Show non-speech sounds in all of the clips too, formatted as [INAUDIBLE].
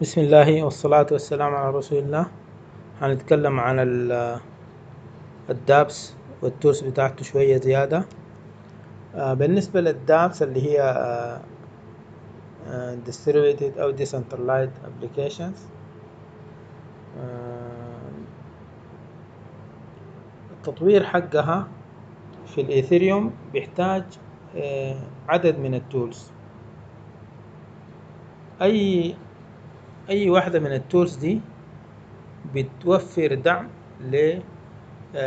بسم الله والصلاة والسلام على رسول الله. هنتكلم عن ال- الدابس والتولز بتاعته شوية زيادة. آه، بالنسبة للدابس اللي هي آه، آه، distributed أو decentralized applications التطوير حقها في الإيثيريوم بيحتاج عدد من ال tools. أي أي واحدة من ال tools دي بتوفر دعم ل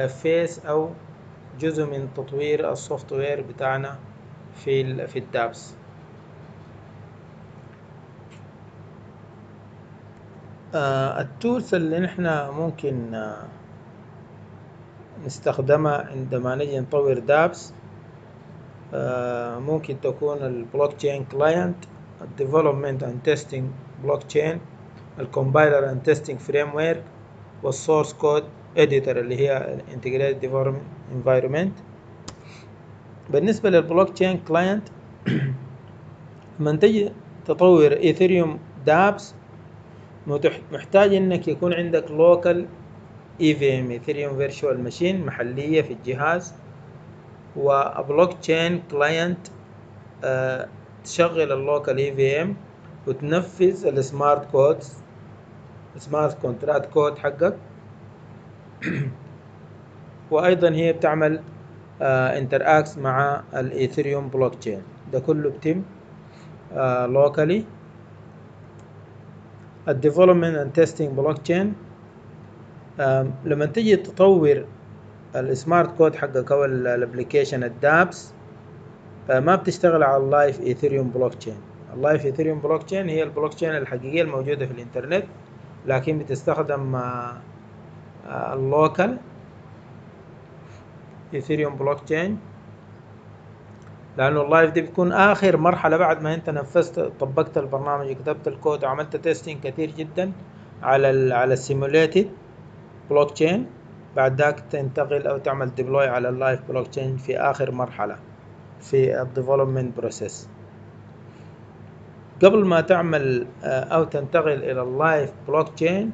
phase أو جزء من تطوير ال software بتاعنا في في ال dApps. آه، ال tools اللي نحنا ممكن آه، نستخدمها عندما نجي نطور dApps آه، ممكن تكون ال blockchain client ال development and testing blockchain ال compiler and testing framework وال source code editor اللي هي integrated development environment بالنسبة لل blockchain client لما تجي تطور Ethereum dApps محتاج إنك يكون عندك local EVM Ethereum virtual machine محلية في الجهاز. و blockchain client تشغل ال local EVM وتنفذ ال smart codes smart contract code حقك. [CLEARS THROAT] وأيضا هي بتعمل interacts مع ال Ethereum blockchain ده كله بتم locally ال development and testing blockchain لما تيجي تطور ال smart code حقك أو ال application ال dApps ما بتشتغل على ال live Ethereum blockchain ال live Ethereum blockchain هي البلوك تشين الحقيقية الموجودة في الإنترنت. لكن بتستخدم ال local Ethereum blockchain لأنه ال live دي بتكون آخر مرحلة بعد ما أنت نفذت طبقت البرنامج وكتبت الكود وعملت testing كثير جدا على ال على ال simulated blockchain بعد ذاك تنتقل أو تعمل deploy على ال live blockchain في آخر مرحلة في ال development process قبل ما تعمل أو تنتقل إلى ال live blockchain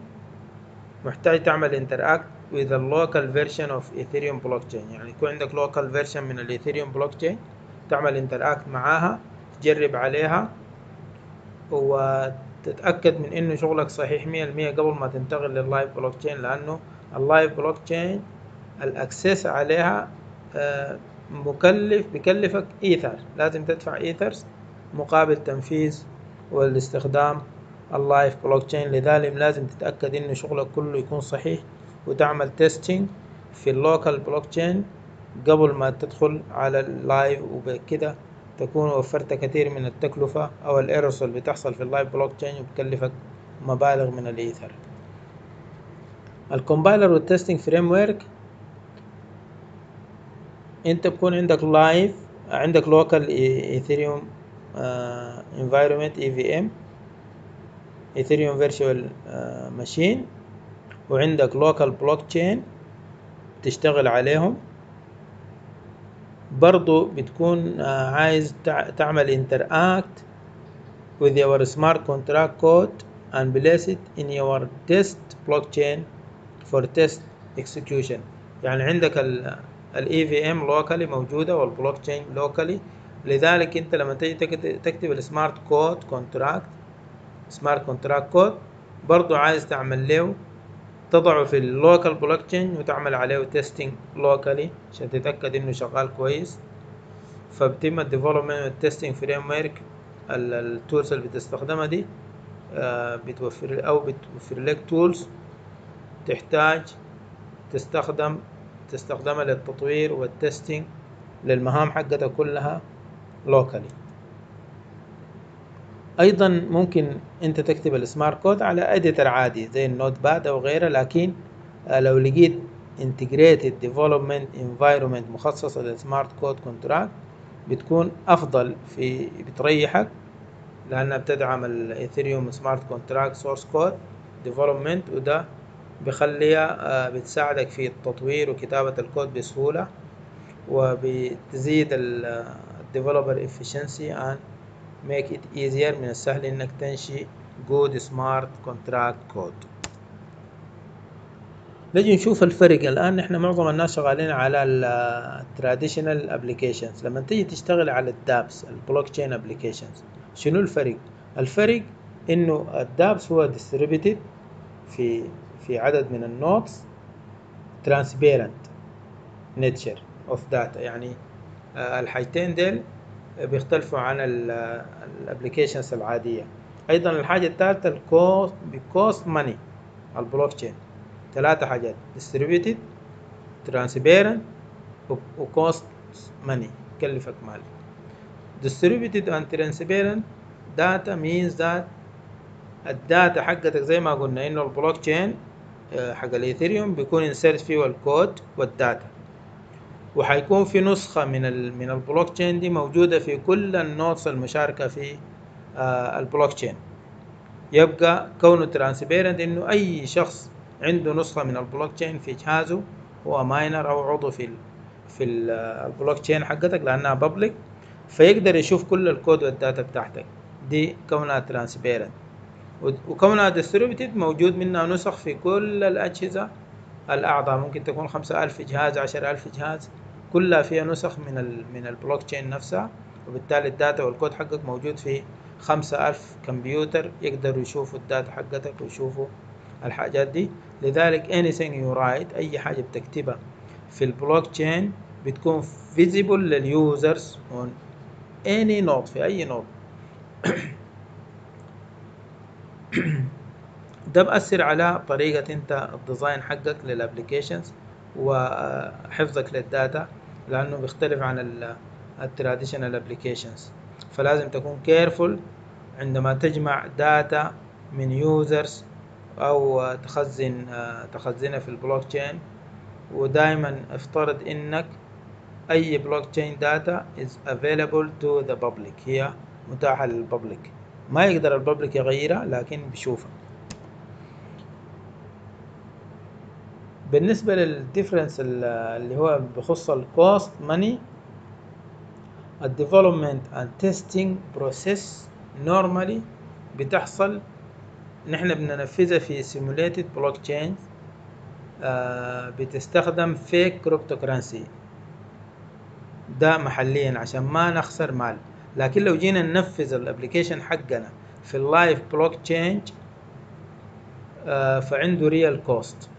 محتاج تعمل interact with a local version of Ethereum blockchain. يعني يكون عندك local version من ال Ethereum blockchain تعمل interact معاها تجرب عليها وتتأكد من إنه شغلك صحيح مية المية قبل ما تنتقل لل live blockchain لأنه ال live blockchain ال access عليها مكلف بكلفك ايثر لازم تدفع Ethers مقابل تنفيذ والاستخدام ال live blockchain لذلك لازم تتأكد انه شغلك كله يكون صحيح وتعمل testing في ال local blockchain قبل ما تدخل على ال live وبكده تكون وفرت كثير من التكلفة أو ال errors اللي بتحصل في ال live blockchain وبتكلفك مبالغ من الإيثر. ال compiler وال testing framework أنت بكون عندك live عندك local Ethereum environment EVM Ethereum virtual machine وعندك بلوك تشين تشتغل عليهم. برضو بتكون عايز تعمل interact with your smart contract code and place it in your test blockchain for test execution. يعني عندك ال EVM locally موجودة وال blockchain locally لذلك انت لما تيجي تكتب ال smart code contract smart contract code برضو عايز تعمل له تضعه في ال local blockchain وتعمل عليه testing locally عشان تتأكد إنه شغال كويس. فبتم ال development وال testing framework ال tools اللي بتستخدمها دي بتوفر أو بتوفر لك tools تحتاج تستخدم تستخدمها للتطوير وال testing للمهام حقتها كلها. locally أيضا ممكن أنت تكتب ال smart code على editor عادي زي ال Notepad أو غيره لكن لو لقيت integrated development environment مخصصة لل smart code contract بتكون أفضل في بتريحك لأنها بتدعم ال Ethereum smart contract source code development وده بيخليها بتساعدك في التطوير وكتابة الكود بسهولة وبتزيد ال developer efficiency and make it easier من السهل إنك تنشئ good smart contract code. نجي نشوف الفرق. الآن نحن معظم الناس شغالين على ال traditional applications لما تيجي تشتغل على ال DApps ال blockchain applications شنو الفرق؟ الفرق إنه ال DApps هو distributed في في عدد من ال nodes transparent nature of data. يعني الحاجتين ديل بيختلفوا عن ال applications العادية. أيضا الحاجة الثالثة ال cost بـ cost money ال blockchain ثلاثة حاجات distributed transparent و cost money يكلفك مال. distributed and transparent data means that ال data حقتك زي ما قلنا إنه البلوك تشين آه، حق الإيثيريوم بيكون insert فيه ال code وال data. وحيكون في نسخة من ال من البلوك تشين دي موجودة في كل ال nodes المشاركة في آه، البلوك تشين يبقى كونه transparent إنه أي شخص عنده نسخة من البلوك تشين في جهازه هو miner أو عضو في ال في البلوك تشين حقتك لأنها public فيقدر يشوف كل ال code وال data بتاعتك. دي كونها transparent. وكونها distributed موجود منها نسخ في كل الأجهزة الأعضاء. ممكن تكون خمسة ألف جهاز عشر ألف جهاز. كلها فيها نسخ من ال من البلوك تشين نفسها. وبالتالي ال data وال code حقك موجود في خمسة ألف كمبيوتر يقدروا يشوفوا ال data حقتك ويشوفوا الحاجات دي. لذلك anything you write أي حاجة بتكتبها في البلوك تشين بتكون visible لل users on any node في أي node [COUGHS] ده بأثر على طريقة أنت ال design حقك لل applications وحفظك لل data لأنه بيختلف عن ال traditional applications فلازم تكون careful عندما تجمع data من users أو تخزن تخزنها في البلوك تشين ودائما افترض إنك أي blockchain data is available to the public. هي متاحة لل public ما يقدر ال public يغيرها لكن بيشوفها. بالنسبة لل difference اللي هو بخص ال cost money ال development and testing process normally بتحصل نحن بننفذها في simulated blockchain آه بتستخدم fake cryptocurrency. ده محليا عشان ما نخسر مال. لكن لو جينا ننفذ ال application حقنا في ال live blockchain فعنده real cost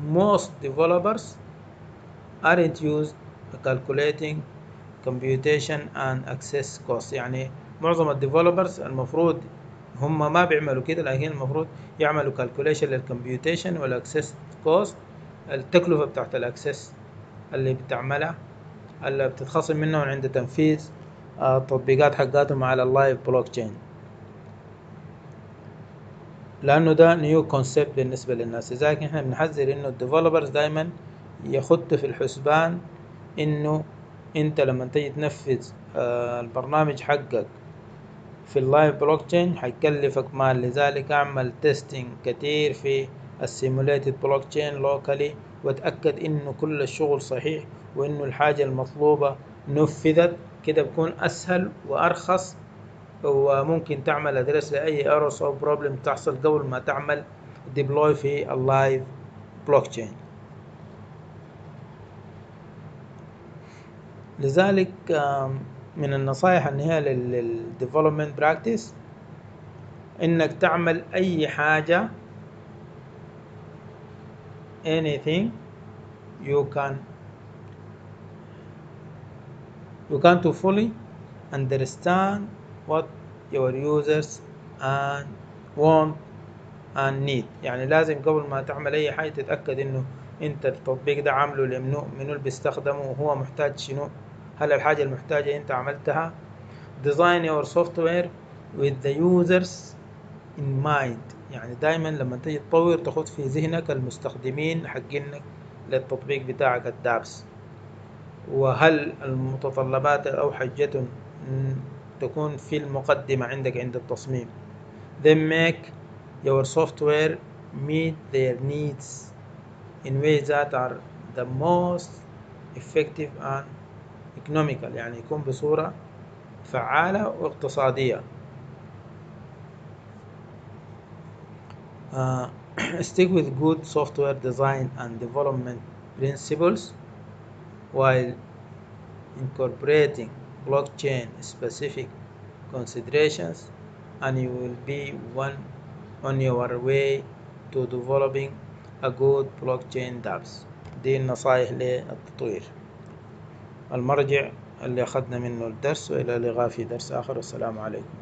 most developers aren't used calculating computation and access cost يعني معظم ال developers المفروض هم ما بيعملوا كده لكن المفروض يعملوا calculation لل computation وال access cost التكلفة بتاعت ال access اللي بتعملها اللي بتتخصم منهم عند تنفيذ التطبيقات حقاتهم على ال live blockchain لأنه ده new concept بالنسبة للناس. لذلك إحنا بنحذر إنه ال developers دايما يخط في الحسبان إنه أنت لما تيجي تنفذ البرنامج حقك في ال live blockchain حيكلفك مال. لذلك أعمل testing كتير في ال simulated blockchain locally وأتأكد إنه كل الشغل صحيح وإنه الحاجة المطلوبة نفذت. كده بكون أسهل وأرخص وممكن تعمل address لأي errors أو problem تحصل قبل ما تعمل deploy في ال live blockchain لذلك من النصائح النهائية لل development practice إنك تعمل أي حاجة anything you can you can to fully understand what your users and want and need. يعني لازم قبل ما تعمل أي حاجة تتأكد إنه أنت التطبيق ده عامله لمنو منو اللي بيستخدمه وهو محتاج شنو هل الحاجة المحتاجة أنت عملتها. Design your software with the users in mind. يعني دايما لما تيجي تطور تخط في ذهنك المستخدمين حقينك للتطبيق بتاعك الدابس وهل المتطلبات أو حاجتهم تكون في المقدمة عندك عند التصميم then make your software meet their needs in ways that are the most effective and economical يعني يكون بصورة فعالة واقتصادية uh, stick with good software design and development principles while incorporating blockchain specific considerations and you will be one on your way to developing a good blockchain dApps دي النصائح للتطوير المرجع اللي أخذنا منه الدرس وإلى اللقاء في درس آخر والسلام عليكم